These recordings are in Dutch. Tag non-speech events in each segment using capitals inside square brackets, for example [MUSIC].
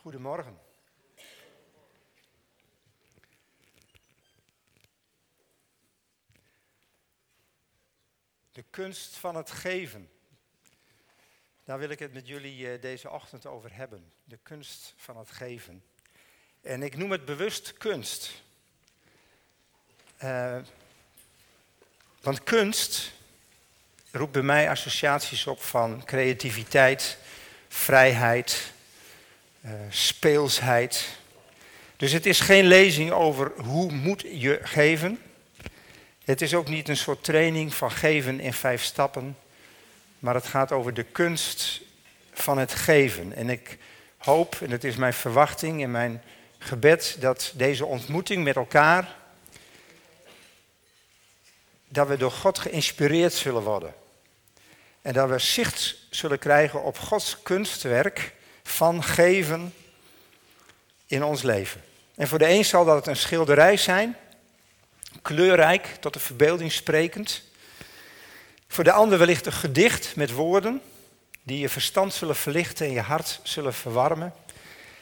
Goedemorgen. De kunst van het geven. Daar wil ik het met jullie eh, deze ochtend over hebben. De kunst van het geven. En ik noem het bewust kunst. Uh, want kunst roept bij mij associaties op van creativiteit, vrijheid, uh, speelsheid. Dus het is geen lezing over hoe moet je geven. Het is ook niet een soort training van geven in vijf stappen. Maar het gaat over de kunst van het geven. En ik hoop, en het is mijn verwachting en mijn gebed, dat deze ontmoeting met elkaar, dat we door God geïnspireerd zullen worden. En dat we zicht zullen krijgen op Gods kunstwerk van geven in ons leven. En voor de een zal dat een schilderij zijn, kleurrijk, tot de verbeelding sprekend. Voor de ander wellicht een gedicht met woorden die je verstand zullen verlichten en je hart zullen verwarmen.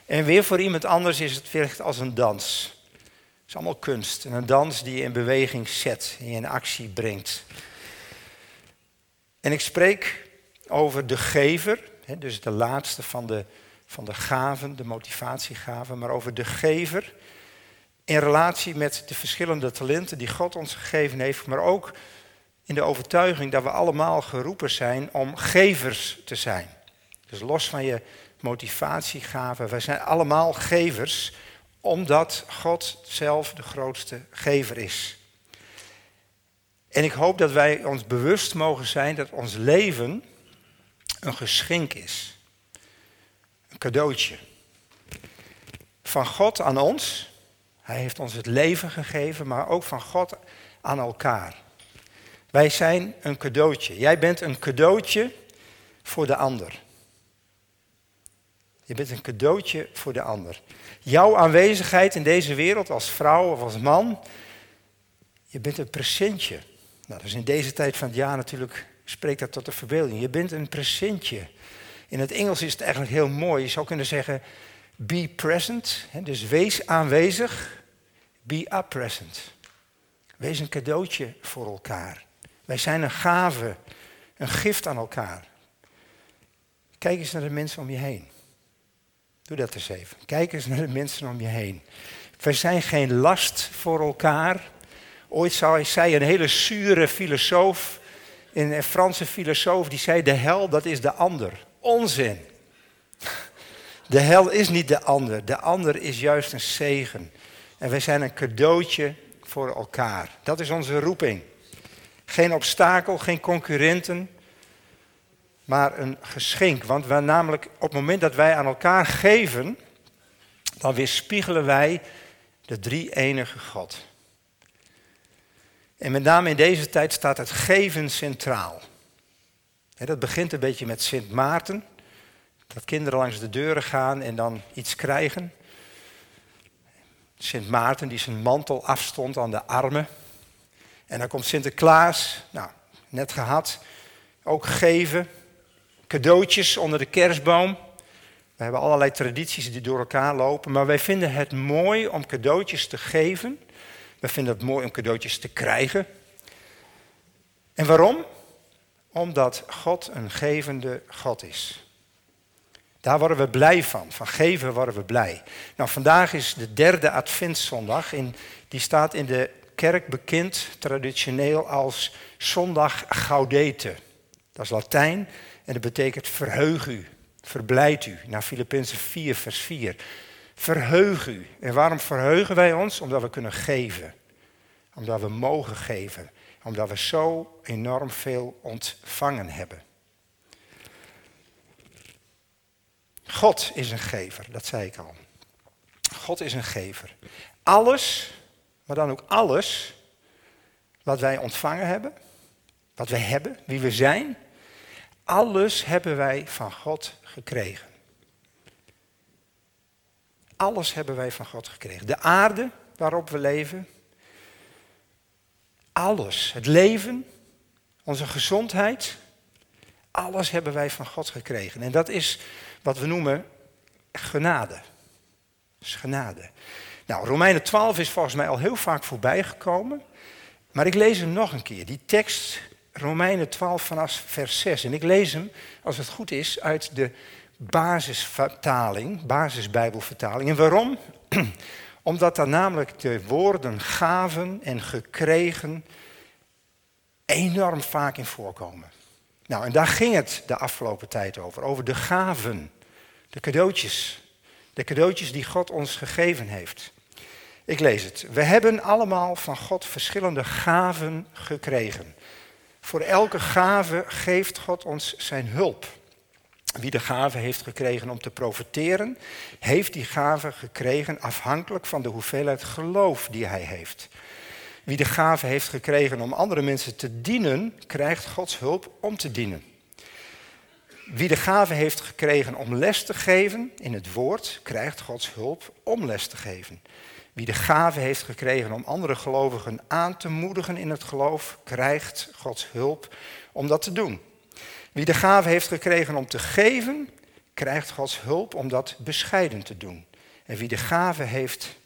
En weer voor iemand anders is het wellicht als een dans. Het is allemaal kunst. En een dans die je in beweging zet en je in actie brengt. En ik spreek over de gever, dus de laatste van de, van de gaven, de motivatiegaven, maar over de gever in relatie met de verschillende talenten die God ons gegeven heeft, maar ook in de overtuiging dat we allemaal geroepen zijn om gevers te zijn. Dus los van je motivatiegaven, wij zijn allemaal gevers, omdat God zelf de grootste gever is. En ik hoop dat wij ons bewust mogen zijn dat ons leven een geschenk is. Een cadeautje. Van God aan ons. Hij heeft ons het leven gegeven, maar ook van God aan elkaar. Wij zijn een cadeautje. Jij bent een cadeautje voor de ander. Je bent een cadeautje voor de ander. Jouw aanwezigheid in deze wereld als vrouw of als man, je bent een presentje. Nou, dus in deze tijd van het jaar natuurlijk spreekt dat tot de verbeelding. Je bent een presentje. In het Engels is het eigenlijk heel mooi. Je zou kunnen zeggen, be present. Dus wees aanwezig. Be a present. Wees een cadeautje voor elkaar. Wij zijn een gave, een gift aan elkaar. Kijk eens naar de mensen om je heen. Doe dat eens even. Kijk eens naar de mensen om je heen. Wij zijn geen last voor elkaar. Ooit zei een hele zure filosoof, een Franse filosoof, die zei: De hel, dat is de ander. Onzin. De hel is niet de ander. De ander is juist een zegen. En wij zijn een cadeautje voor elkaar. Dat is onze roeping. Geen obstakel, geen concurrenten, maar een geschenk. Want we namelijk op het moment dat wij aan elkaar geven, dan weerspiegelen wij de drie enige God. En met name in deze tijd staat het geven centraal. dat begint een beetje met Sint Maarten. Dat kinderen langs de deuren gaan en dan iets krijgen. Sint Maarten die zijn mantel afstond aan de armen. En dan komt Sinterklaas, nou, net gehad. Ook geven, cadeautjes onder de kerstboom. We hebben allerlei tradities die door elkaar lopen, maar wij vinden het mooi om cadeautjes te geven we vinden het mooi om cadeautjes te krijgen. En waarom? Omdat God een gevende God is. Daar worden we blij van. Van geven worden we blij. Nou, vandaag is de derde Adventszondag. In, die staat in de kerk bekend traditioneel als zondag Gaudete. Dat is Latijn en dat betekent verheug u, verblijd u. Naar Filippenzen 4, vers 4. Verheug u. En waarom verheugen wij ons? Omdat we kunnen geven. Omdat we mogen geven. Omdat we zo enorm veel ontvangen hebben. God is een gever, dat zei ik al. God is een gever. Alles, maar dan ook alles wat wij ontvangen hebben, wat wij hebben, wie we zijn, alles hebben wij van God gekregen. Alles hebben wij van God gekregen. De aarde waarop we leven. Alles. Het leven. Onze gezondheid. Alles hebben wij van God gekregen. En dat is wat we noemen genade. Is genade. Nou, Romeinen 12 is volgens mij al heel vaak voorbij gekomen. Maar ik lees hem nog een keer. Die tekst, Romeinen 12 vanaf vers 6. En ik lees hem, als het goed is, uit de basisvertaling, basisbijbelvertaling. En waarom? [CLEARS THROAT] Omdat daar namelijk de woorden gaven en gekregen enorm vaak in voorkomen. Nou, en daar ging het de afgelopen tijd over. Over de gaven, de cadeautjes. De cadeautjes die God ons gegeven heeft. Ik lees het. We hebben allemaal van God verschillende gaven gekregen. Voor elke gave geeft God ons zijn hulp. Wie de gave heeft gekregen om te profiteren, heeft die gave gekregen afhankelijk van de hoeveelheid geloof die hij heeft. Wie de gave heeft gekregen om andere mensen te dienen, krijgt Gods hulp om te dienen. Wie de gave heeft gekregen om les te geven in het woord, krijgt Gods hulp om les te geven. Wie de gave heeft gekregen om andere gelovigen aan te moedigen in het geloof, krijgt Gods hulp om dat te doen. Wie de gave heeft gekregen om te geven, krijgt Gods hulp om dat bescheiden te doen. En wie de gave heeft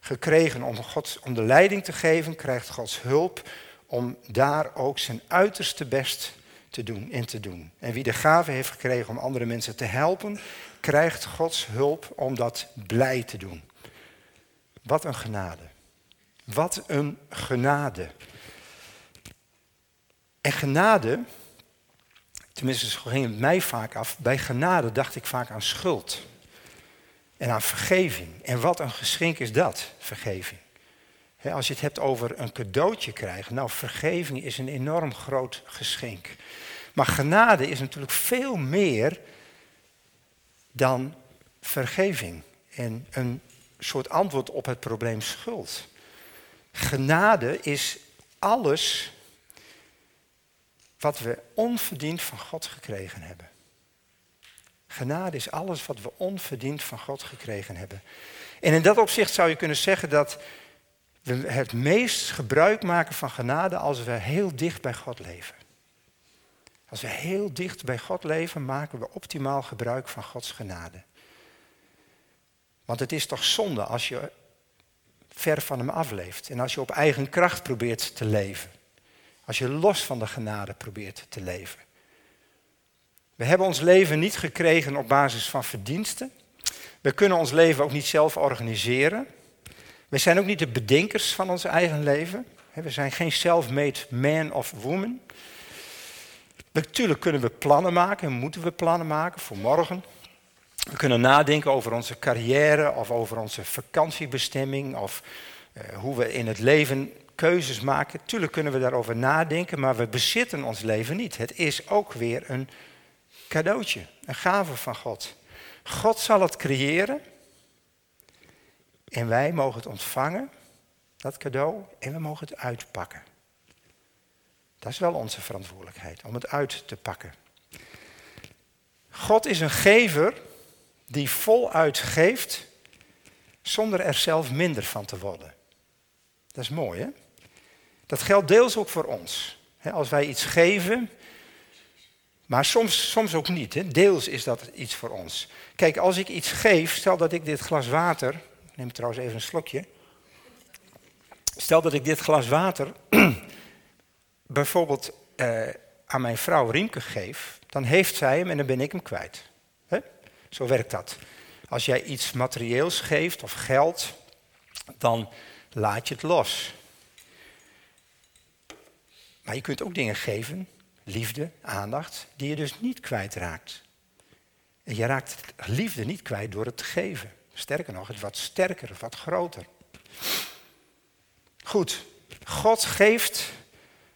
gekregen om, God, om de leiding te geven, krijgt Gods hulp om daar ook zijn uiterste best te doen, in te doen. En wie de gave heeft gekregen om andere mensen te helpen, krijgt Gods hulp om dat blij te doen. Wat een genade. Wat een genade. En genade, tenminste zo ging het mij vaak af, bij genade dacht ik vaak aan schuld. En aan vergeving. En wat een geschenk is dat, vergeving. als je het hebt over een cadeautje krijgen, nou vergeving is een enorm groot geschenk. Maar genade is natuurlijk veel meer dan vergeving en een soort antwoord op het probleem schuld. Genade is alles wat we onverdiend van God gekregen hebben. Genade is alles wat we onverdiend van God gekregen hebben. En in dat opzicht zou je kunnen zeggen dat we het meest gebruik maken van genade als we heel dicht bij God leven. Als we heel dicht bij God leven, maken we optimaal gebruik van Gods genade. Want het is toch zonde als je ver van Hem afleeft en als je op eigen kracht probeert te leven. Als je los van de genade probeert te leven. We hebben ons leven niet gekregen op basis van verdiensten. We kunnen ons leven ook niet zelf organiseren. We zijn ook niet de bedenkers van ons eigen leven. We zijn geen self-made man of woman. Natuurlijk kunnen we plannen maken en moeten we plannen maken voor morgen. We kunnen nadenken over onze carrière of over onze vakantiebestemming of eh, hoe we in het leven keuzes maken. Tuurlijk kunnen we daarover nadenken, maar we bezitten ons leven niet. Het is ook weer een cadeautje, een gave van God. God zal het creëren en wij mogen het ontvangen, dat cadeau, en we mogen het uitpakken. Dat is wel onze verantwoordelijkheid, om het uit te pakken. God is een gever die voluit geeft zonder er zelf minder van te worden. Dat is mooi, hè? Dat geldt deels ook voor ons. Als wij iets geven, maar soms, soms ook niet. Hè? Deels is dat iets voor ons. Kijk, als ik iets geef, stel dat ik dit glas water, neem trouwens even een slokje. Stel dat ik dit glas water [CLEARS THROAT] bijvoorbeeld eh, aan mijn vrouw Riemke geef, dan heeft zij hem en dan ben ik hem kwijt. Zo werkt dat. Als jij iets materieels geeft of geld, dan laat je het los. Maar je kunt ook dingen geven, liefde, aandacht, die je dus niet kwijtraakt. En je raakt liefde niet kwijt door het te geven. Sterker nog, het wat sterker, wat groter. Goed, God geeft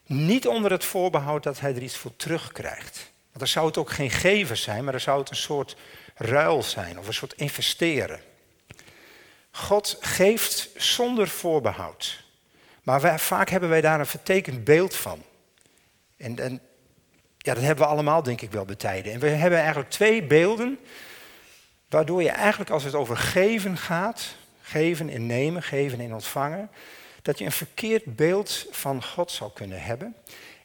niet onder het voorbehoud dat hij er iets voor terugkrijgt. Want dan zou het ook geen geven zijn, maar dan zou het een soort ruil zijn of een soort investeren. God geeft zonder voorbehoud. Maar vaak hebben wij daar een vertekend beeld van. En, en ja, dat hebben we allemaal denk ik wel betijden. En we hebben eigenlijk twee beelden, waardoor je eigenlijk als het over geven gaat, geven en nemen, geven en ontvangen, dat je een verkeerd beeld van God zou kunnen hebben.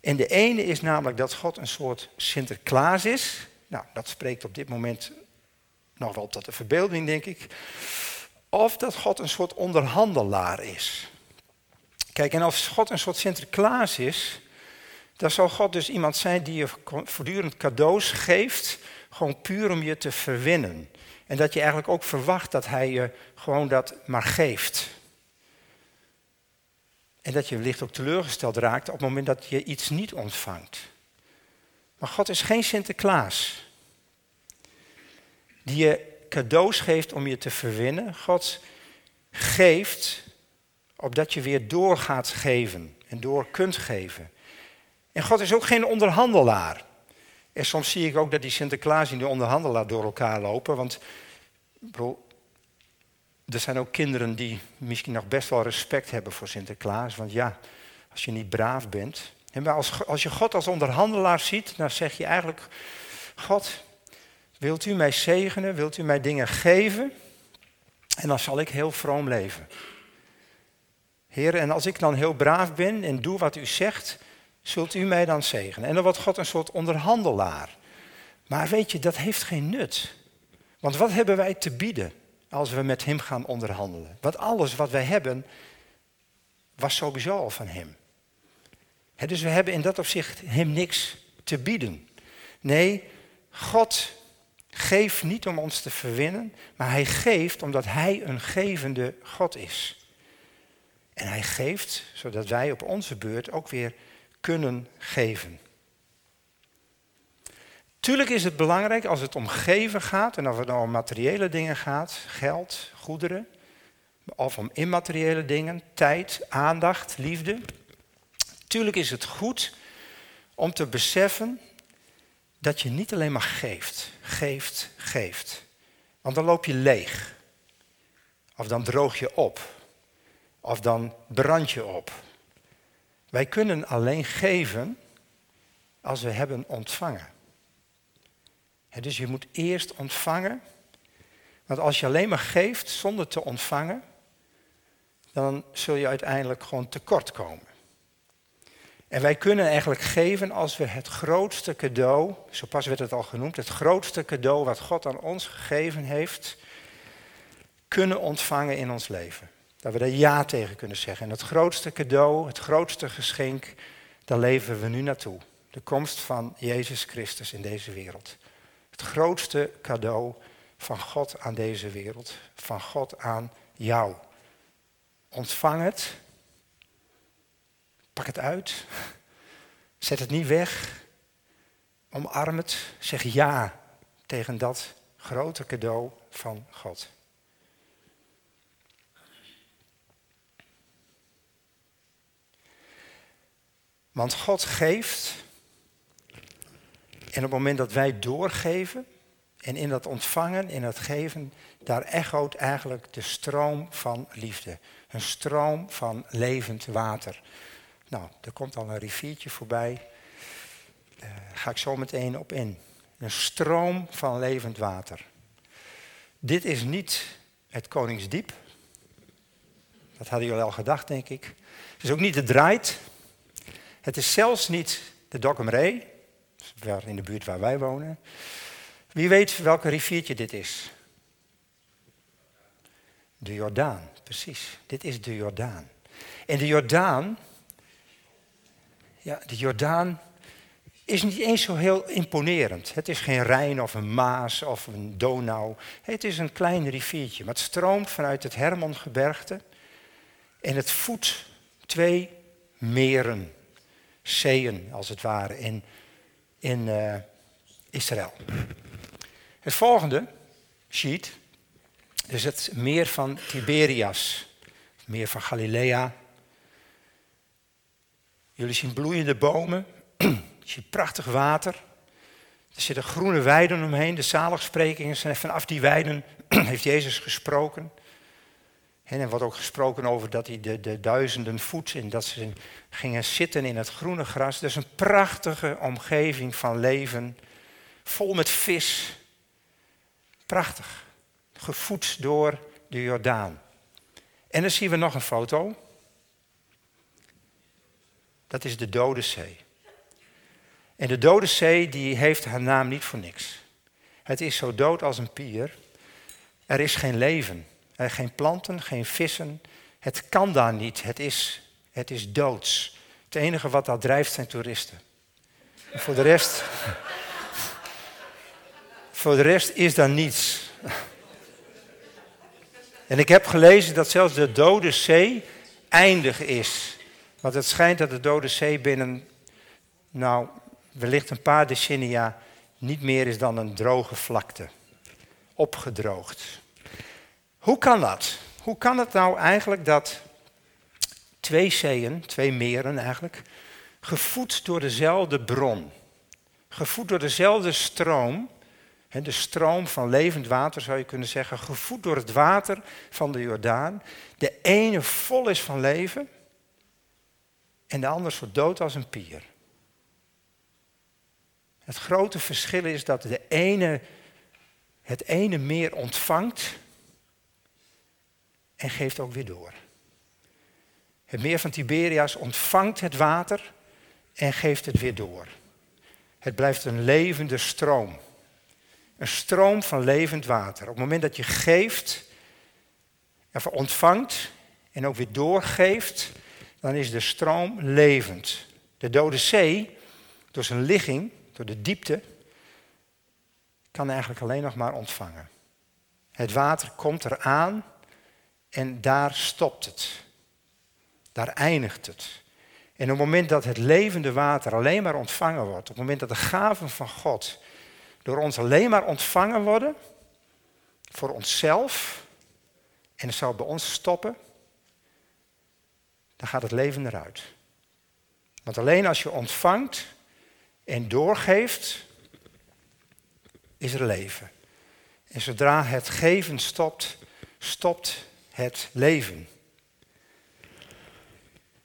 En de ene is namelijk dat God een soort Sinterklaas is. Nou, dat spreekt op dit moment nog wel tot de verbeelding, denk ik. Of dat God een soort onderhandelaar is. Kijk, en als God een soort Sinterklaas is, dan zal God dus iemand zijn die je voortdurend cadeaus geeft, gewoon puur om je te verwinnen. En dat je eigenlijk ook verwacht dat hij je gewoon dat maar geeft. En dat je wellicht ook teleurgesteld raakt op het moment dat je iets niet ontvangt. Maar God is geen Sinterklaas. Die je cadeaus geeft om je te verwinnen. God geeft opdat je weer door gaat geven en door kunt geven. En God is ook geen onderhandelaar. En soms zie ik ook dat die Sinterklaas en die onderhandelaar door elkaar lopen. Want er zijn ook kinderen die misschien nog best wel respect hebben voor Sinterklaas. Want ja, als je niet braaf bent. En als, als je God als onderhandelaar ziet, dan zeg je eigenlijk: God, wilt u mij zegenen? Wilt u mij dingen geven? En dan zal ik heel vroom leven. Heer, en als ik dan heel braaf ben en doe wat u zegt, zult u mij dan zegenen. En dan wordt God een soort onderhandelaar. Maar weet je, dat heeft geen nut. Want wat hebben wij te bieden als we met Hem gaan onderhandelen? Want alles wat wij hebben, was sowieso al van Hem. dus we hebben in dat opzicht Hem niks te bieden. Nee, God geeft niet om ons te verwinnen, maar Hij geeft omdat Hij een gevende God is. En Hij geeft zodat wij op onze beurt ook weer kunnen geven. Tuurlijk is het belangrijk als het om geven gaat en of het nou om materiële dingen gaat, geld, goederen, of om immateriële dingen, tijd, aandacht, liefde. Tuurlijk is het goed om te beseffen dat je niet alleen maar geeft, geeft, geeft. Want dan loop je leeg. Of dan droog je op. Of dan brand je op. Wij kunnen alleen geven als we hebben ontvangen. dus je moet eerst ontvangen. Want als je alleen maar geeft zonder te ontvangen, dan zul je uiteindelijk gewoon tekort komen. En wij kunnen eigenlijk geven als we het grootste cadeau, zo pas werd het al genoemd, het grootste cadeau wat God aan ons gegeven heeft, kunnen ontvangen in ons leven. Dat we daar ja tegen kunnen zeggen. En het grootste cadeau, het grootste geschenk, daar leven we nu naartoe. De komst van Jezus Christus in deze wereld. Het grootste cadeau van God aan deze wereld. Van God aan jou. Ontvang het. Pak het uit. Zet het niet weg. Omarm het. Zeg ja tegen dat grote cadeau van God. Want God geeft. En op het moment dat wij doorgeven. En in dat ontvangen, in dat geven, daar echoot eigenlijk de stroom van liefde. Een stroom van levend water. Nou, er komt al een riviertje voorbij. Daar ga ik zo meteen op in. Een stroom van levend water. Dit is niet het Koningsdiep. Dat hadden jullie al gedacht, denk ik. Het is ook niet de Draait. Het is zelfs niet de Dokkumree, in de buurt waar wij wonen. Wie weet welke riviertje dit is? De Jordaan, precies. Dit is de Jordaan. En de Jordaan, ja, de Jordaan is niet eens zo heel imponerend. Het is geen Rijn of een Maas of een Donau. Het is een klein riviertje, maar het stroomt vanuit het Hermongebergte en het voedt twee meren zeeën, als het ware, in, in uh, Israël. Het volgende sheet is het meer van Tiberias, meer van Galilea. Jullie zien bloeiende bomen, [CLEARS THROAT] je ziet prachtig water. Er zitten groene weiden omheen, de zaligsprekingen zijn vanaf die weiden [CLEARS THROAT] heeft Jezus gesproken. En er wordt ook gesproken over dat hij de, de duizenden voet en dat ze gingen zitten in het groene gras. Is een prachtige omgeving van leven, vol met vis. Prachtig, gevoed door de Jordaan. En dan zien we nog een foto. Dat is de Dode Zee. En de Dode Zee die heeft haar naam niet voor niks. Het is zo dood als een pier. Er is geen leven. Er geen planten, geen vissen. Het kan daar niet. Het is, het is doods. Het enige wat daar drijft zijn toeristen. En voor de rest. [LAUGHS] voor de rest is daar niets. En ik heb gelezen dat zelfs de Dode Zee eindig is. Want het schijnt dat de Dode Zee binnen, nou, wellicht een paar decennia niet meer is dan een droge vlakte. Opgedroogd. Hoe kan dat? Hoe kan het nou eigenlijk dat twee zeeën, twee meren eigenlijk, gevoed door dezelfde bron, gevoed door dezelfde stroom, de stroom van levend water zou je kunnen zeggen, gevoed door het water van de Jordaan, de ene vol is van leven en de ander zo dood als een pier. Het grote verschil is dat de ene het ene meer ontvangt en geeft ook weer door. Het meer van Tiberias ontvangt het water en geeft het weer door. Het blijft een levende stroom. Een stroom van levend water. Op het moment dat je geeft, of ontvangt en ook weer doorgeeft, dan is de stroom levend. De Dode Zee, door zijn ligging, door de diepte, kan eigenlijk alleen nog maar ontvangen. Het water komt eraan en daar stopt het. Daar eindigt het. En op het moment dat het levende water alleen maar ontvangen wordt, op het moment dat de gaven van God door ons alleen maar ontvangen worden, voor onszelf, en het zou bij ons stoppen, dan gaat het leven eruit. Want alleen als je ontvangt en doorgeeft, is er leven. En zodra het geven stopt, stopt het leven.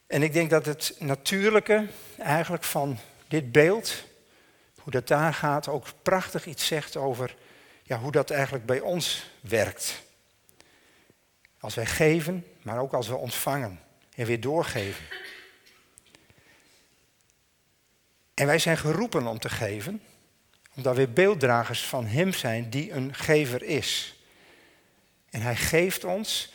En ik denk dat het natuurlijke eigenlijk van dit beeld, hoe dat daar gaat, ook prachtig iets zegt over ja, hoe dat eigenlijk bij ons werkt. Als wij geven, maar ook als we ontvangen en weer doorgeven. En wij zijn geroepen om te geven, omdat we beelddragers van Hem zijn die een gever is. En Hij geeft ons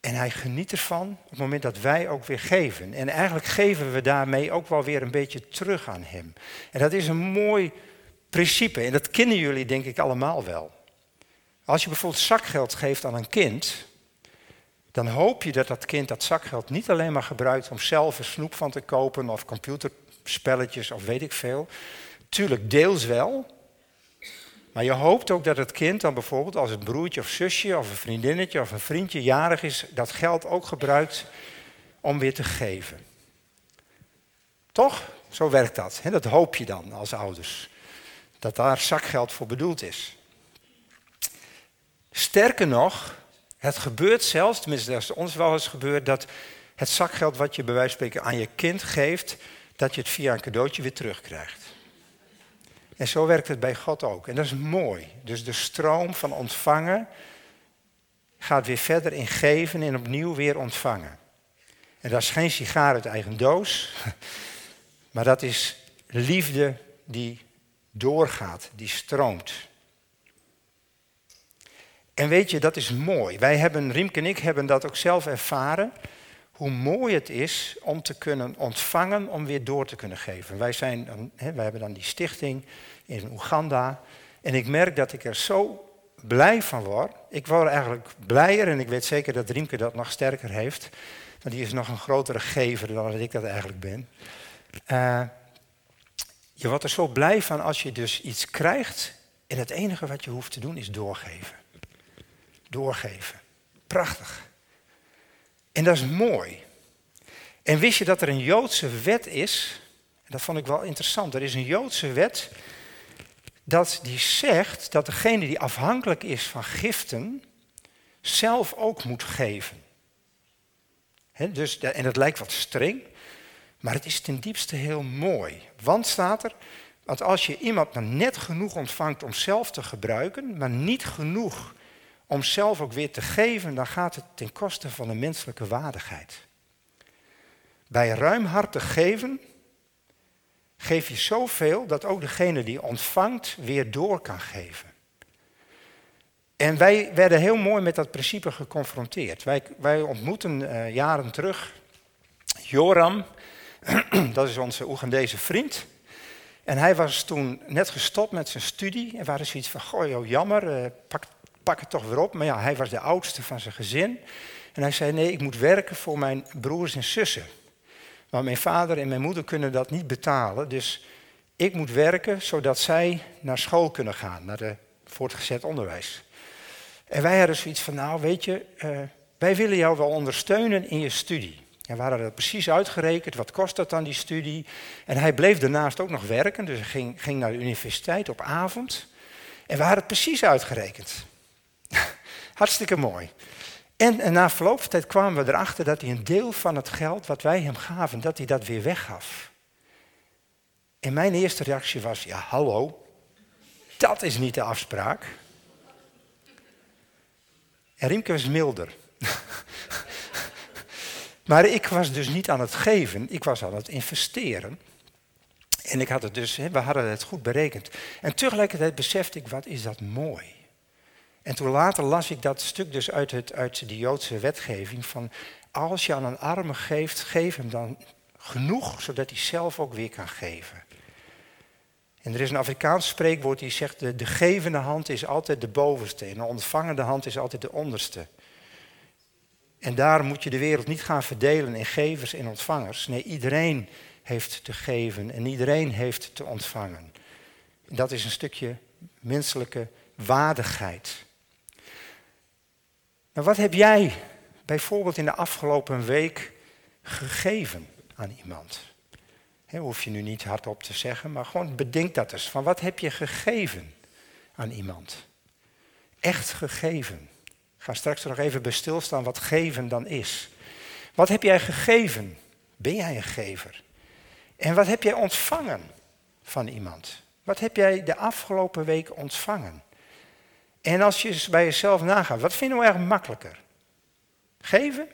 en hij geniet ervan op het moment dat wij ook weer geven. En eigenlijk geven we daarmee ook wel weer een beetje terug aan hem. En dat is een mooi principe. En dat kennen jullie denk ik allemaal wel. Als je bijvoorbeeld zakgeld geeft aan een kind, dan hoop je dat dat kind dat zakgeld niet alleen maar gebruikt om zelf een snoep van te kopen of computerspelletjes of weet ik veel. Tuurlijk, deels wel. Maar je hoopt ook dat het kind dan bijvoorbeeld als het broertje of zusje of een vriendinnetje of een vriendje jarig is, dat geld ook gebruikt om weer te geven. Toch? Zo werkt dat. Dat hoop je dan als ouders. Dat daar zakgeld voor bedoeld is. Sterker nog, het gebeurt zelfs, tenminste dat is ons wel eens gebeurd, dat het zakgeld wat je bij wijze van spreken aan je kind geeft, dat je het via een cadeautje weer terugkrijgt. En zo werkt het bij God ook. En dat is mooi. Dus de stroom van ontvangen gaat weer verder in geven en opnieuw weer ontvangen. En dat is geen sigaar uit eigen doos, [LAUGHS] maar dat is liefde die doorgaat, die stroomt. En weet je, dat is mooi. Wij hebben, Riemke en ik hebben dat ook zelf ervaren. Hoe mooi het is om te kunnen ontvangen, om weer door te kunnen geven. Wij, zijn, wij hebben dan die stichting in Oeganda. En ik merk dat ik er zo blij van word. Ik word eigenlijk blijer en ik weet zeker dat Riemke dat nog sterker heeft. Want die is nog een grotere gever dan dat ik dat eigenlijk ben. Uh, je wordt er zo blij van als je dus iets krijgt en het enige wat je hoeft te doen is doorgeven. Doorgeven. Prachtig. En dat is mooi. En wist je dat er een Joodse wet is? Dat vond ik wel interessant. Er is een Joodse wet dat die zegt dat degene die afhankelijk is van giften, zelf ook moet geven. dus, en dat lijkt wat streng, maar het is ten diepste heel mooi. Want staat er, want als je iemand maar net genoeg ontvangt om zelf te gebruiken, maar niet genoeg om zelf ook weer te geven, dan gaat het ten koste van de menselijke waardigheid. Bij ruimhartig geven geef je zoveel dat ook degene die ontvangt weer door kan geven. En wij werden heel mooi met dat principe geconfronteerd. Wij, wij ontmoeten uh, jaren terug Joram, [CLEARS THROAT] dat is onze Oegandese vriend. En hij was toen net gestopt met zijn studie en waren zoiets van, goh joh, jammer, uh, pak, pak het toch weer op. Maar ja, hij was de oudste van zijn gezin. En hij zei, nee, ik moet werken voor mijn broers en zussen. Maar mijn vader en mijn moeder kunnen dat niet betalen. Dus ik moet werken zodat zij naar school kunnen gaan, naar de voortgezet onderwijs. En wij hadden zoiets van, nou weet je, uh, wij willen jou wel ondersteunen in je studie. En we hadden dat precies uitgerekend, wat kost dat dan die studie. En hij bleef daarnaast ook nog werken, dus hij ging, ging naar de universiteit op avond. En we hadden het precies uitgerekend. Hartstikke mooi. En, na verloop van tijd kwamen we erachter dat hij een deel van het geld wat wij hem gaven, dat hij dat weer weggaf. En mijn eerste reactie was, ja hallo, dat is niet de afspraak. En Riemke was milder. [LAUGHS] maar ik was dus niet aan het geven, ik was aan het investeren. En ik had het dus, we hadden het goed berekend. En tegelijkertijd besefte ik, wat is dat mooi. En toen later las ik dat stuk dus uit, het, uit de Joodse wetgeving van als je aan een arme geeft, geef hem dan genoeg, zodat hij zelf ook weer kan geven. En er is een Afrikaans spreekwoord die zegt, de, de gevende hand is altijd de bovenste en de ontvangende hand is altijd de onderste. En daar moet je de wereld niet gaan verdelen in gevers en ontvangers. Nee, iedereen heeft te geven en iedereen heeft te ontvangen. En dat is een stukje menselijke waardigheid. Nou, wat heb jij bijvoorbeeld in de afgelopen week gegeven aan iemand? He, hoef je nu niet hardop te zeggen, maar gewoon bedenk dat eens. Van wat heb je gegeven aan iemand? Echt gegeven. Ik ga straks nog even bij stilstaan wat geven dan is. Wat heb jij gegeven? Ben jij een gever? En wat heb jij ontvangen van iemand? Wat heb jij de afgelopen week ontvangen? En als je bij jezelf nagaat, wat vinden we erg makkelijker? Geven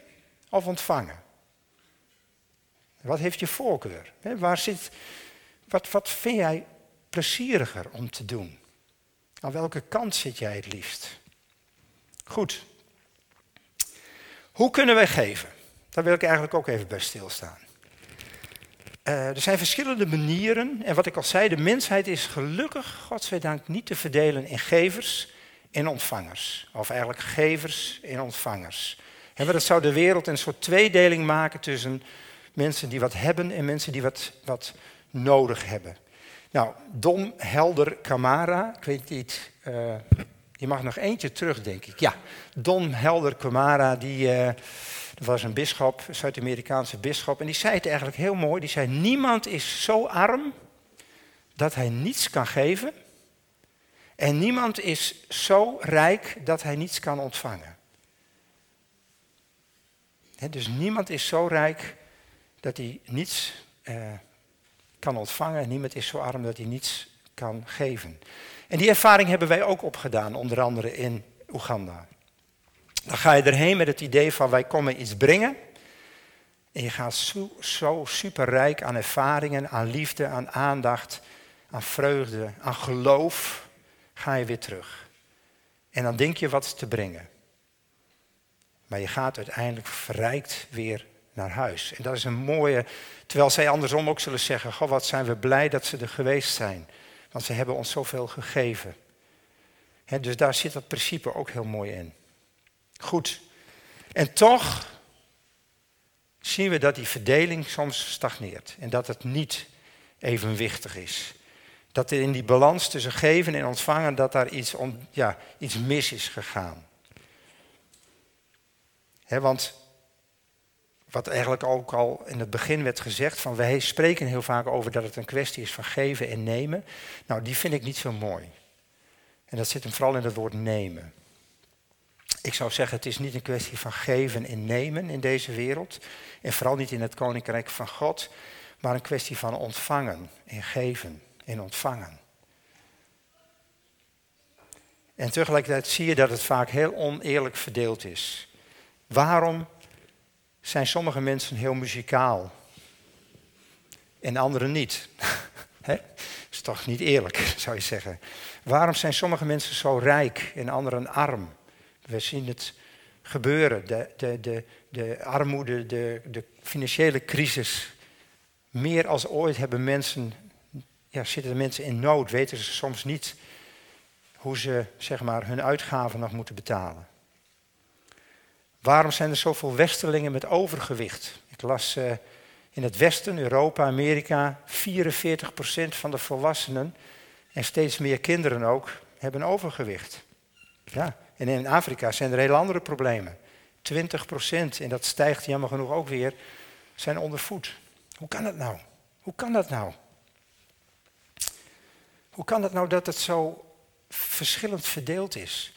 of ontvangen? Wat heeft je voorkeur? waar zit, wat, wat vind jij plezieriger om te doen? Aan welke kant zit jij het liefst? Goed. Hoe kunnen wij geven? Daar wil ik eigenlijk ook even bij stilstaan. Uh, er zijn verschillende manieren. En wat ik al zei, de mensheid is gelukkig, godzijdank, niet te verdelen in gevers en ontvangers. Of eigenlijk gevers en ontvangers. En dat zou de wereld een soort tweedeling maken tussen mensen die wat hebben en mensen die wat, wat nodig hebben. Nou, Dom Helder Kamara, ik weet niet, uh, je mag nog eentje terug, denk ik. Ja, Don Helder Kamara, die uh, was een bisschop, Zuid-Amerikaanse bisschop, en die zei het eigenlijk heel mooi. Die zei, niemand is zo arm dat hij niets kan geven. En niemand is zo rijk dat hij niets kan ontvangen. dus niemand is zo rijk dat hij niets eh, kan ontvangen en niemand is zo arm dat hij niets kan geven. En die ervaring hebben wij ook opgedaan, onder andere in Oeganda. Dan ga je erheen met het idee van wij komen iets brengen. En je gaat zo, zo superrijk aan ervaringen, aan liefde, aan aandacht, aan vreugde, aan geloof, ga je weer terug. En dan denk je wat te brengen. Maar je gaat uiteindelijk verrijkt weer naar huis. En dat is een mooie, terwijl zij andersom ook zullen zeggen, goh, wat zijn we blij dat ze er geweest zijn. Want ze hebben ons zoveel gegeven. dus daar zit dat principe ook heel mooi in. Goed. En toch zien we dat die verdeling soms stagneert. En dat het niet evenwichtig is. Dat er in die balans tussen geven en ontvangen, dat daar iets, ja, iets mis is gegaan. want wat eigenlijk ook al in het begin werd gezegd, van wij spreken heel vaak over dat het een kwestie is van geven en nemen. Nou, die vind ik niet zo mooi. En dat zit hem vooral in het woord nemen. Ik zou zeggen, het is niet een kwestie van geven en nemen in deze wereld. En vooral niet in het koninkrijk van God. Maar een kwestie van ontvangen en geven en ontvangen. En tegelijkertijd zie je dat het vaak heel oneerlijk verdeeld is. Waarom zijn sommige mensen heel muzikaal en anderen niet. [LAUGHS] is toch niet eerlijk, [LAUGHS] zou je zeggen. Waarom zijn sommige mensen zo rijk en anderen arm? We zien het gebeuren. De, de, de, de armoede, de, de financiële crisis. Meer als ooit hebben mensen, ja, zitten de mensen in nood, weten ze soms niet hoe ze zeg maar, hun uitgaven nog moeten betalen. Waarom zijn er zoveel westerlingen met overgewicht? Ik las uh, in het Westen, Europa, Amerika, 44% van de volwassenen en steeds meer kinderen ook hebben overgewicht. Ja, en in Afrika zijn er hele andere problemen. 20% en dat stijgt jammer genoeg ook weer, zijn ondervoed. Hoe kan dat nou? Hoe kan dat nou? Hoe kan het nou dat het zo verschillend verdeeld is?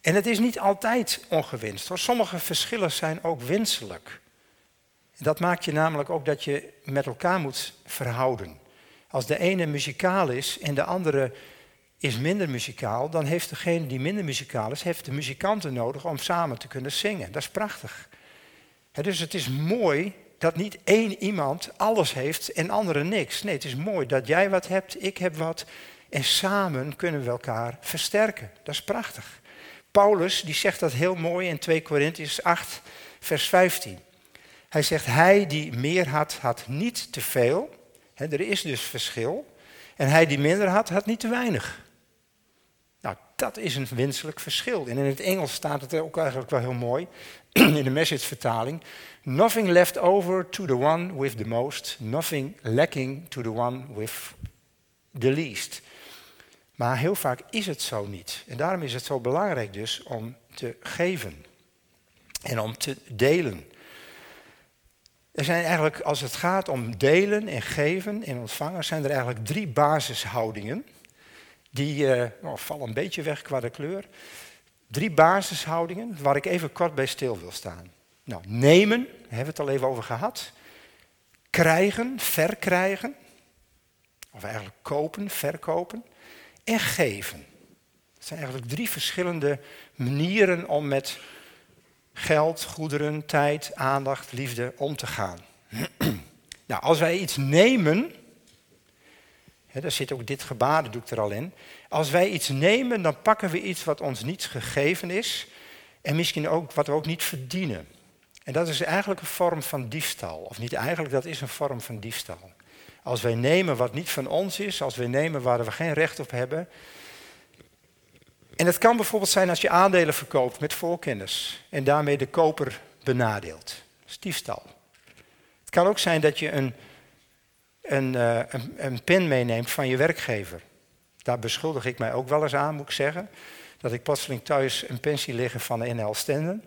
En het is niet altijd ongewenst. Sommige verschillen zijn ook wenselijk. Dat maakt je namelijk ook dat je met elkaar moet verhouden. Als de ene muzikaal is en de andere is minder muzikaal, dan heeft degene die minder muzikaal is, heeft de muzikanten nodig om samen te kunnen zingen. Dat is prachtig. dus het is mooi dat niet één iemand alles heeft en anderen niks. Nee, het is mooi dat jij wat hebt, ik heb wat en samen kunnen we elkaar versterken. Dat is prachtig. Paulus die zegt dat heel mooi in 2 Korintiërs 8, vers 15. Hij zegt, hij die meer had, had niet te veel. er is dus verschil. En hij die minder had, had niet te weinig. Nou, dat is een wenselijk verschil. En in het Engels staat het ook eigenlijk wel heel mooi. [CLEARS THROAT] In de message-vertaling. Nothing left over to the one with the most. Nothing lacking to the one with the least. Maar heel vaak is het zo niet. En daarom is het zo belangrijk dus om te geven. En om te delen. Er zijn eigenlijk, als het gaat om delen en geven en ontvangen, zijn er eigenlijk drie basishoudingen. Die uh, vallen een beetje weg qua de kleur. Drie basishoudingen waar ik even kort bij stil wil staan. Nou, nemen, daar hebben we het al even over gehad. Krijgen, verkrijgen. Of eigenlijk kopen, verkopen. En geven. Dat zijn eigenlijk drie verschillende manieren om met geld, goederen, tijd, aandacht, liefde om te gaan. [CLEARS THROAT] nou, als wij iets nemen, hè, daar zit ook dit gebaar, doe ik er al in. Als wij iets nemen, dan pakken we iets wat ons niet gegeven is en misschien ook wat we ook niet verdienen. En dat is eigenlijk een vorm van diefstal. Of niet eigenlijk, dat is een vorm van diefstal. Als wij nemen wat niet van ons is, als wij nemen waar we geen recht op hebben, en het kan bijvoorbeeld zijn als je aandelen verkoopt met voorkennis en daarmee de koper benadeelt. Stiefstal. Het kan ook zijn dat je een, een, uh, een, een pen meeneemt van je werkgever. Daar beschuldig ik mij ook wel eens aan, moet ik zeggen. Dat ik plotseling thuis een pensie liggen van de NL Stenden.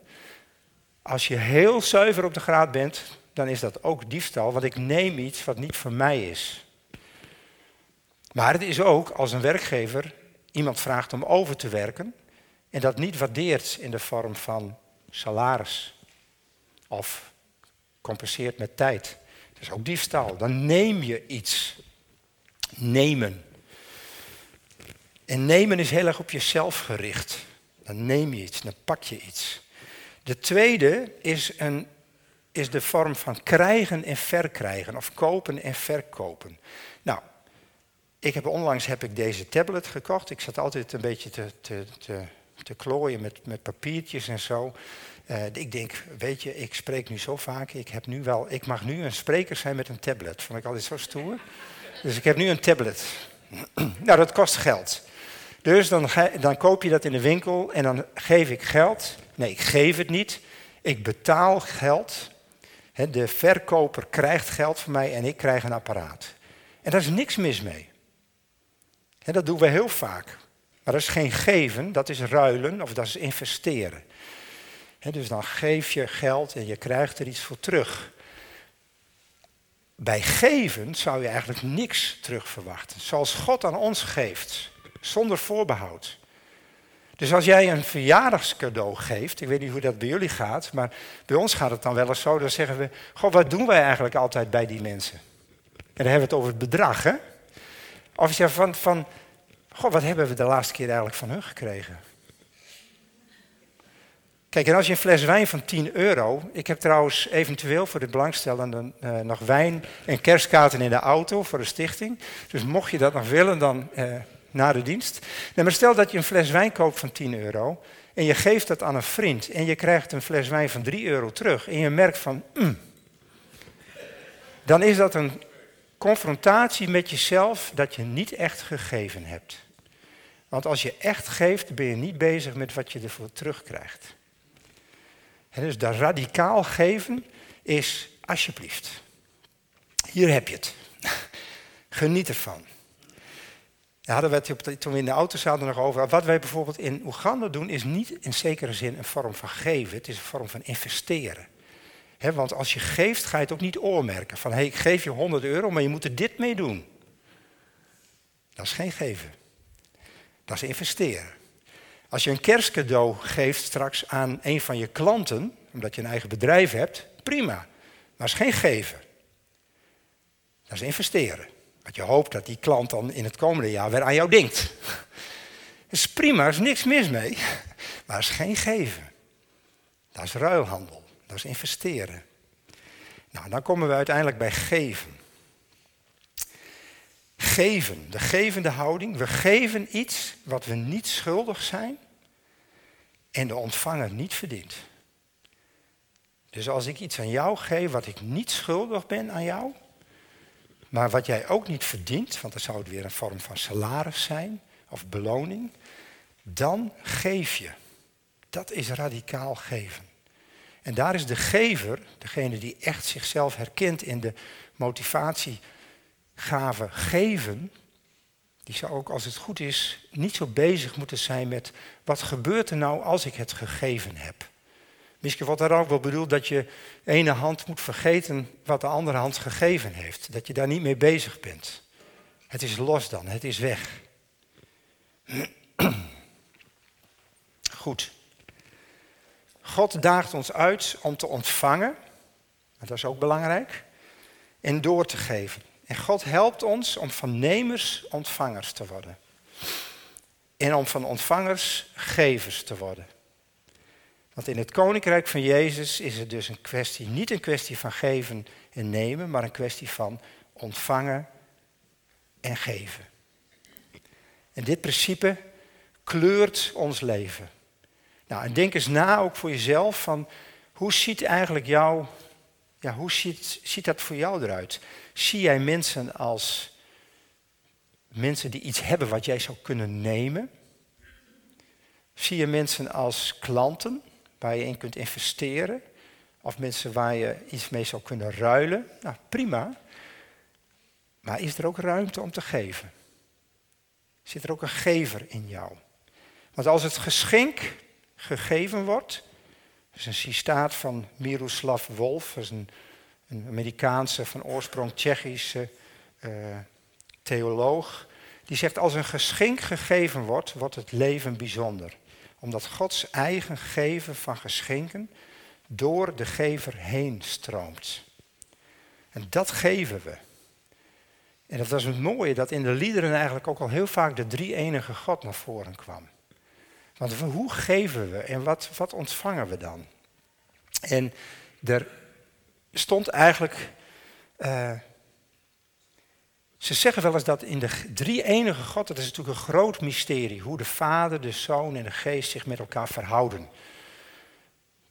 Als je heel zuiver op de graad bent, dan is dat ook diefstal, want ik neem iets wat niet voor mij is. Maar het is ook als een werkgever iemand vraagt om over te werken en dat niet waardeert in de vorm van salaris of compenseert met tijd. Dat is ook diefstal. Dan neem je iets. Nemen. En nemen is heel erg op jezelf gericht. Dan neem je iets, dan pak je iets. De tweede is, een, is de vorm van krijgen en verkrijgen, of kopen en verkopen. Nou, ik heb onlangs heb ik deze tablet gekocht. Ik zat altijd een beetje te, te, te, te klooien met, met papiertjes en zo. Uh, ik denk, weet je, ik spreek nu zo vaak. Ik, heb nu wel, ik mag nu een spreker zijn met een tablet. Vond ik altijd zo stoer. Dus ik heb nu een tablet. [CLEARS THROAT] nou, dat kost geld. Dus dan, dan koop je dat in de winkel en dan geef ik geld. Nee, ik geef het niet. Ik betaal geld. De verkoper krijgt geld van mij en ik krijg een apparaat. En daar is niks mis mee. Dat doen we heel vaak. Maar dat is geen geven, dat is ruilen of dat is investeren. dus dan geef je geld en je krijgt er iets voor terug. Bij geven zou je eigenlijk niks terug verwachten. Zoals God aan ons geeft, zonder voorbehoud. Dus als jij een verjaardagscadeau geeft, ik weet niet hoe dat bij jullie gaat, maar bij ons gaat het dan wel eens zo, dan zeggen we, God, wat doen wij eigenlijk altijd bij die mensen? En dan hebben we het over het bedrag, hè? Of je zegt van, van, goh, wat hebben we de laatste keer eigenlijk van hun gekregen? Kijk, en als je een fles wijn van 10 euro. Ik heb trouwens eventueel voor de belangstellenden uh, nog wijn en kerstkaarten in de auto voor de stichting. Dus mocht je dat nog willen, dan uh, na de dienst. Nee, maar stel dat je een fles wijn koopt van 10 euro. En je geeft dat aan een vriend. En je krijgt een fles wijn van 3 euro terug. En je merkt van. Mm, dan is dat een confrontatie met jezelf dat je niet echt gegeven hebt. Want als je echt geeft, ben je niet bezig met wat je ervoor terugkrijgt. En dus dat radicaal geven is alsjeblieft. Hier heb je het. [LAUGHS] Geniet ervan. Daar toen we in de auto zaten nog over. Wat wij bijvoorbeeld in Oeganda doen, is niet in zekere zin een vorm van geven. Het is een vorm van investeren. want als je geeft, ga je het ook niet oormerken. Van hé, hey, ik geef je 100 euro, maar je moet er dit mee doen. Dat is geen geven. Dat is investeren. Als je een kerstcadeau geeft straks aan een van je klanten, omdat je een eigen bedrijf hebt, prima. Maar dat is geen geven. Dat is investeren. Want je hoopt dat die klant dan in het komende jaar weer aan jou denkt. [LAUGHS] Dat is prima, er is niks mis mee. [LAUGHS] Maar dat is geen geven. Dat is ruilhandel. Dat is investeren. Nou, dan komen we uiteindelijk bij geven. Geven, de gevende houding. We geven iets wat we niet schuldig zijn en de ontvanger niet verdient. Dus als ik iets aan jou geef wat ik niet schuldig ben aan jou, maar wat jij ook niet verdient, want dan zou het weer een vorm van salaris zijn of beloning, dan geef je. Dat is radicaal geven. En daar is de gever, degene die echt zichzelf herkent in de motivatiegave geven, die zou ook, als het goed is, niet zo bezig moeten zijn met wat gebeurt er nou als ik het gegeven heb. Misschien wordt daar ook wel bedoeld dat je ene hand moet vergeten wat de andere hand gegeven heeft. Dat je daar niet mee bezig bent. Het is los dan, het is weg. [CLEARS THROAT] Goed. God daagt ons uit om te ontvangen, dat is ook belangrijk, en door te geven. En God helpt ons om van nemers ontvangers te worden. En om van ontvangers gevers te worden. Want in het koninkrijk van Jezus is het dus een kwestie, niet een kwestie van geven en nemen, maar een kwestie van ontvangen en geven. En dit principe kleurt ons leven. Nou, en denk eens na ook voor jezelf van hoe ziet eigenlijk jouw, ja, hoe ziet, ziet dat voor jou eruit? Zie jij mensen als mensen die iets hebben wat jij zou kunnen nemen? Zie je mensen als klanten waar je in kunt investeren? Of mensen waar je iets mee zou kunnen ruilen? Nou, prima. Maar is er ook ruimte om te geven? Zit er ook een gever in jou? Want als het geschenk gegeven wordt, dat is een citaat van Miroslav Wolf, dat is een een Amerikaanse, van oorsprong Tsjechische uh, theoloog. Die zegt, als een geschenk gegeven wordt, wordt het leven bijzonder. Omdat Gods eigen geven van geschenken door de gever heen stroomt. En dat geven we. En dat was het mooie, dat in de liederen eigenlijk ook al heel vaak de drie enige God naar voren kwam. Want hoe geven we en wat, wat ontvangen we dan? En er stond eigenlijk. Uh, ze zeggen wel eens dat in de drie enige God, dat is natuurlijk een groot mysterie, hoe de Vader, de Zoon en de Geest zich met elkaar verhouden.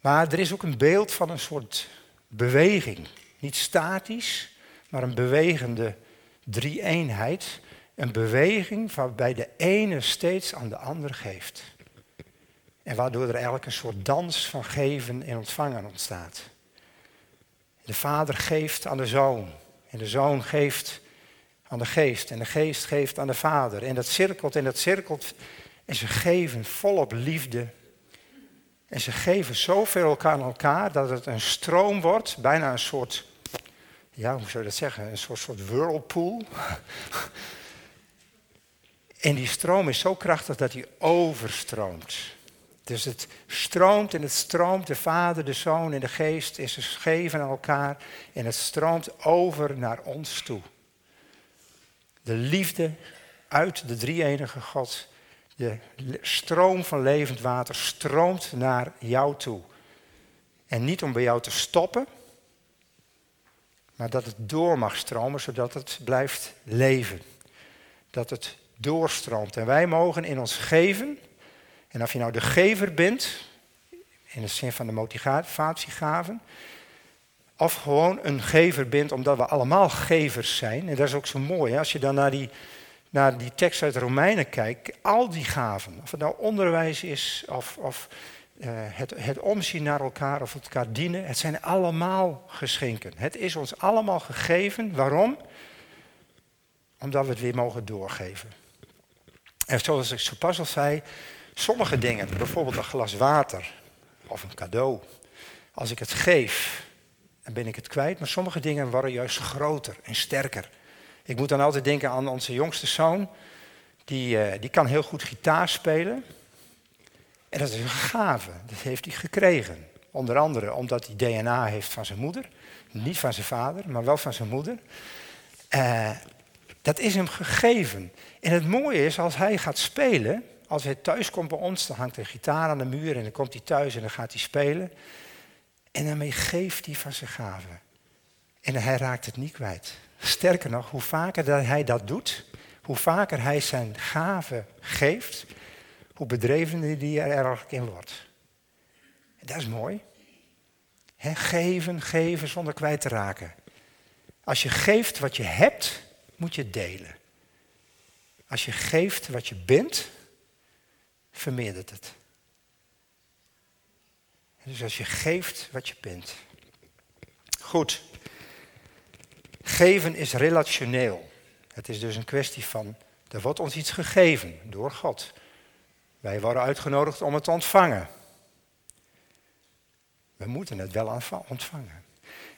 Maar er is ook een beeld van een soort beweging. Niet statisch, maar een bewegende drie-eenheid. Een beweging waarbij de ene steeds aan de ander geeft. En waardoor er eigenlijk een soort dans van geven en ontvangen ontstaat. De vader geeft aan de zoon. En de zoon geeft aan de geest. En de geest geeft aan de vader. En dat cirkelt en dat cirkelt. En ze geven volop liefde. En ze geven zoveel elkaar aan elkaar dat het een stroom wordt. Bijna een soort, ja, hoe zou je dat zeggen? Een soort, soort whirlpool. [LAUGHS] en die stroom is zo krachtig dat hij overstroomt. Dus het stroomt en het stroomt, de Vader, de Zoon en de Geest is gegeven aan elkaar en het stroomt over naar ons toe. De liefde uit de drie-enige God, De stroom van levend water stroomt naar jou toe. En niet om bij jou te stoppen, maar dat het door mag stromen, zodat het blijft leven. Dat het doorstroomt. En wij mogen in ons geven, en of je nou de gever bent, in de zin van de motivatiegaven, of gewoon een gever bent omdat we allemaal gevers zijn. En dat is ook zo mooi. Hè? Als je dan naar die, naar die tekst uit Romeinen kijkt, al die gaven, of het nou onderwijs is, of, of uh, het, het omzien naar elkaar, of elkaar dienen, het zijn allemaal geschenken. Het is ons allemaal gegeven. Waarom? Omdat we het weer mogen doorgeven. En zoals ik zo pas al zei, sommige dingen, bijvoorbeeld een glas water of een cadeau, als ik het geef, dan ben ik het kwijt. Maar sommige dingen worden juist groter en sterker. Ik moet dan altijd denken aan onze jongste zoon. Die, uh, die kan heel goed gitaar spelen. En dat is een gave. Dat heeft hij gekregen. Onder andere omdat hij DNA heeft van zijn moeder. Niet van zijn vader, maar wel van zijn moeder. Uh, dat is hem gegeven. En het mooie is, als hij gaat spelen, als hij thuis komt bij ons, dan hangt een gitaar aan de muur en dan komt hij thuis en dan gaat hij spelen. En daarmee geeft hij van zijn gaven. En hij raakt het niet kwijt. Sterker nog, hoe vaker hij dat doet, hoe vaker hij zijn gaven geeft, hoe bedrevener die er eigenlijk in wordt. En dat is mooi. geven, geven zonder kwijt te raken. Als je geeft wat je hebt, moet je delen. Als je geeft wat je bent, vermeerdert het. Dus als je geeft wat je bent. Goed. Geven is relationeel. Het is dus een kwestie van, er wordt ons iets gegeven door God. Wij worden uitgenodigd om het te ontvangen. We moeten het wel ontvangen.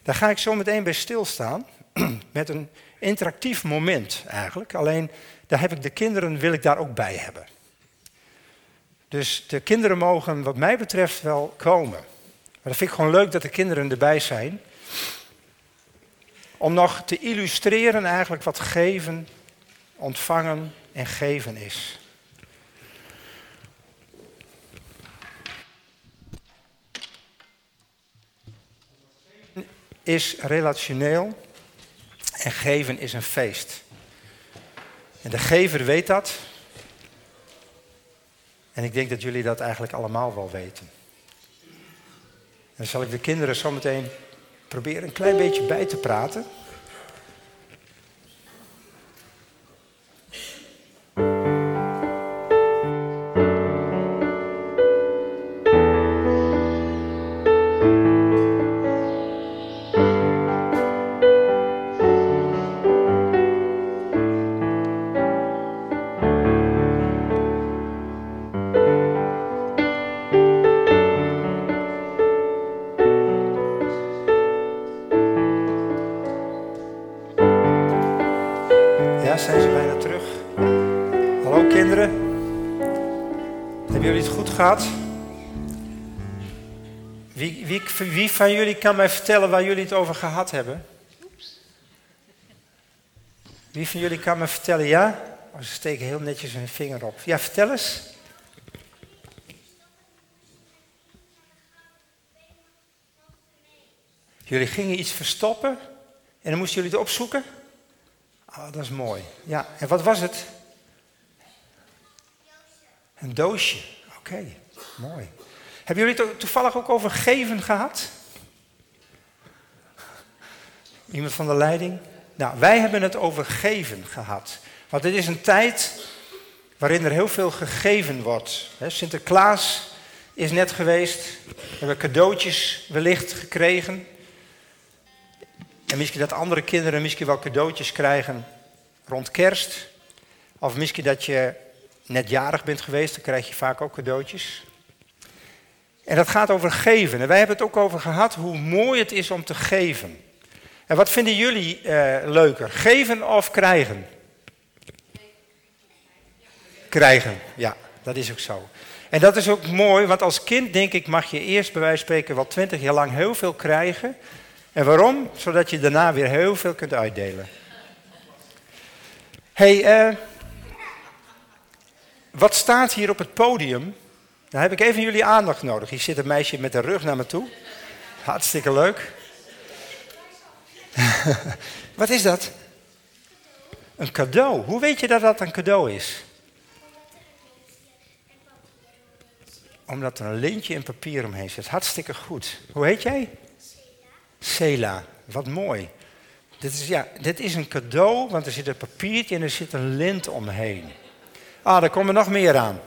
Daar ga ik zo meteen bij stilstaan [CLEARS THROAT] met een interactief moment eigenlijk. Alleen daar heb ik de kinderen wil ik daar ook bij hebben. Dus de kinderen mogen wat mij betreft wel komen. Maar dat vind ik gewoon leuk dat de kinderen erbij zijn. Om nog te illustreren eigenlijk wat geven, ontvangen en geven is. Is relationeel en geven is een feest. En de gever weet dat. En ik denk dat jullie dat eigenlijk allemaal wel weten. dan zal ik de kinderen zometeen proberen een klein beetje bij te praten. Wie, wie, wie van jullie kan mij vertellen waar jullie het over gehad hebben? Wie van jullie kan me vertellen, ja? Oh, ze steken heel netjes hun vinger op. Ja, vertel eens. Jullie gingen iets verstoppen en dan moesten jullie het opzoeken? Oh, dat is mooi. Ja, en wat was het? Een doosje. Oké, mooi. Hebben jullie het toevallig ook over geven gehad? Iemand van de leiding? Nou, wij hebben het over geven gehad. Want dit is een tijd waarin er heel veel gegeven wordt. Sinterklaas is net geweest. We hebben cadeautjes wellicht gekregen. En misschien dat andere kinderen misschien wel cadeautjes krijgen rond kerst. Of misschien dat je net jarig bent geweest, dan krijg je vaak ook cadeautjes. En dat gaat over geven. En wij hebben het ook over gehad hoe mooi het is om te geven. En wat vinden jullie uh, leuker? Geven of krijgen? Krijgen, ja, dat is ook zo. En dat is ook mooi, want als kind denk ik mag je eerst bij wijze van spreken wel twintig jaar lang heel veel krijgen. En waarom? Zodat je daarna weer heel veel kunt uitdelen. hey, uh, wat staat hier op het podium? Daar heb ik even jullie aandacht nodig. Hier zit een meisje met de rug naar me toe. Hartstikke leuk. [LAUGHS] wat is dat? Een cadeau. Hoe weet je dat dat een cadeau is? Omdat er een lintje in papier omheen zit. Hartstikke goed. Hoe heet jij? Sela. Wat mooi. Dit is, ja, dit is een cadeau, want er zit een papiertje en er zit een lint omheen. Ah, daar komen nog meer aan.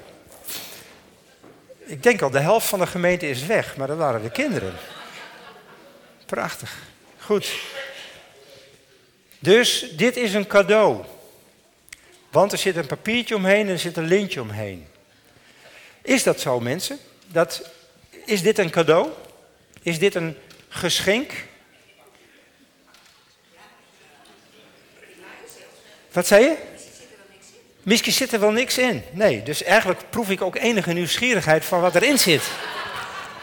Ik denk al, de helft van de gemeente is weg, maar dat waren de kinderen. Prachtig. Goed. Dus dit is een cadeau. Want er zit een papiertje omheen en er zit een lintje omheen. Is dat zo, mensen? Dat, is dit een cadeau? Is dit een geschenk? Wat zei je? Misschien zit er wel niks in. Nee, dus eigenlijk proef ik ook enige nieuwsgierigheid van wat erin zit.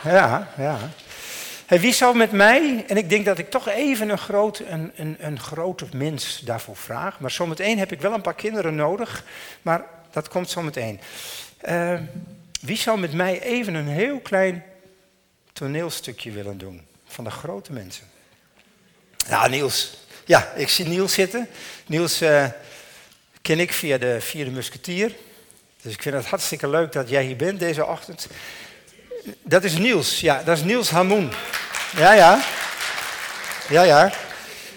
Ja, ja. Hey, wie zou met mij, en ik denk dat ik toch even een, groot, een, een, grote mens daarvoor vraag, maar zometeen heb ik wel een paar kinderen nodig, maar dat komt zometeen. Uh, wie zou met mij even een heel klein toneelstukje willen doen van de grote mensen? Ja, Niels. Ja, ik zie Niels zitten. Niels uh, ken ik via de vierde musketier. Dus ik vind het hartstikke leuk dat jij hier bent deze ochtend. Dat is Niels, ja, dat is Niels Hamoen. Ja, ja. Ja, ja.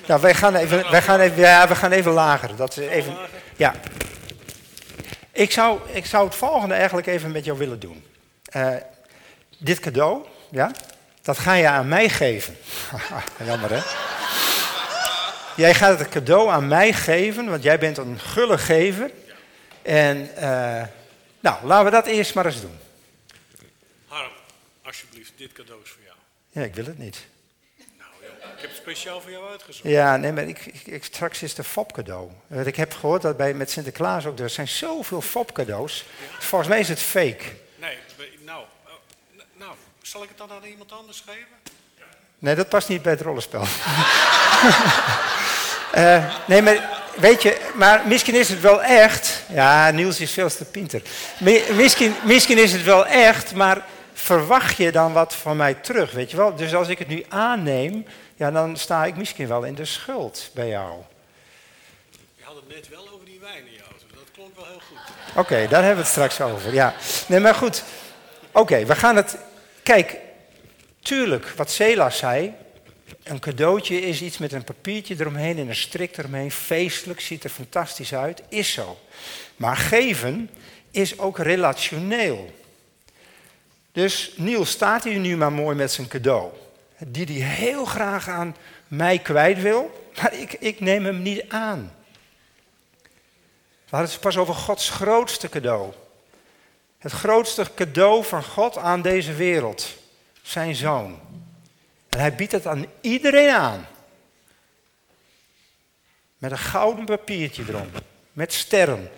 Nou, wij gaan even, wij gaan even, ja, we gaan even lager. Dat is even, ja. Ik zou, ik zou het volgende eigenlijk even met jou willen doen. Uh, dit cadeau, ja, dat ga je aan mij geven. [LAUGHS] Jammer hè? Jij gaat het cadeau aan mij geven, want jij bent een gulle gever. En uh, nou, laten we dat eerst maar eens doen. Harm, alsjeblieft, dit cadeau is voor jou. Ja, ik wil het niet. Nou joh, ik heb het speciaal voor jou uitgezocht. Ja, nee, maar ik, ik, straks is het een fopcadeau. Want ik heb gehoord dat bij, met Sinterklaas ook, er zijn zoveel fopcadeaus. Ja. Volgens mij is het fake. Nee, nou, uh, nou, zal ik het dan aan iemand anders geven? Nee, dat past niet bij het rollenspel. uh, [LAUGHS] nee, maar weet je, maar misschien is het wel echt. Ja, Niels is veel te pinter. Misschien, misschien is het wel echt, maar verwacht je dan wat van mij terug, weet je wel? Dus als ik het nu aanneem, ja, dan sta ik misschien wel in de schuld bij jou. Je had het net wel over die wijn in je auto, dat klonk wel heel goed. Oké, daar hebben we het straks over, ja. Nee, maar goed. Oké, we gaan het... Kijk, tuurlijk, wat Sela zei, een cadeautje is iets met een papiertje eromheen en een strik eromheen. Feestelijk, ziet er fantastisch uit, is zo. Maar geven is ook relationeel. Dus Niels staat hier nu maar mooi met zijn cadeau. Die hij heel graag aan mij kwijt wil, maar ik, ik neem hem niet aan. We hadden het pas over Gods grootste cadeau. Het grootste cadeau van God aan deze wereld. Zijn zoon. En hij biedt het aan iedereen aan. Met een gouden papiertje erom. Met sterren.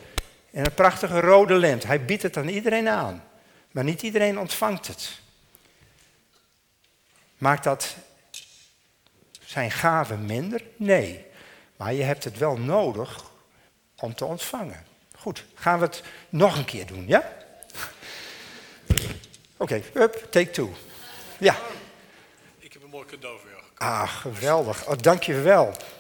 En een prachtige rode lint. Hij biedt het aan iedereen aan. Maar niet iedereen ontvangt het. Maakt dat zijn gave minder? Nee. Maar je hebt het wel nodig om te ontvangen. Goed, gaan we het nog een keer doen, ja? Oké, okay, up, take two. Ja. Ik heb een mooi cadeau voor jou Ah, geweldig. Oh, dank je wel.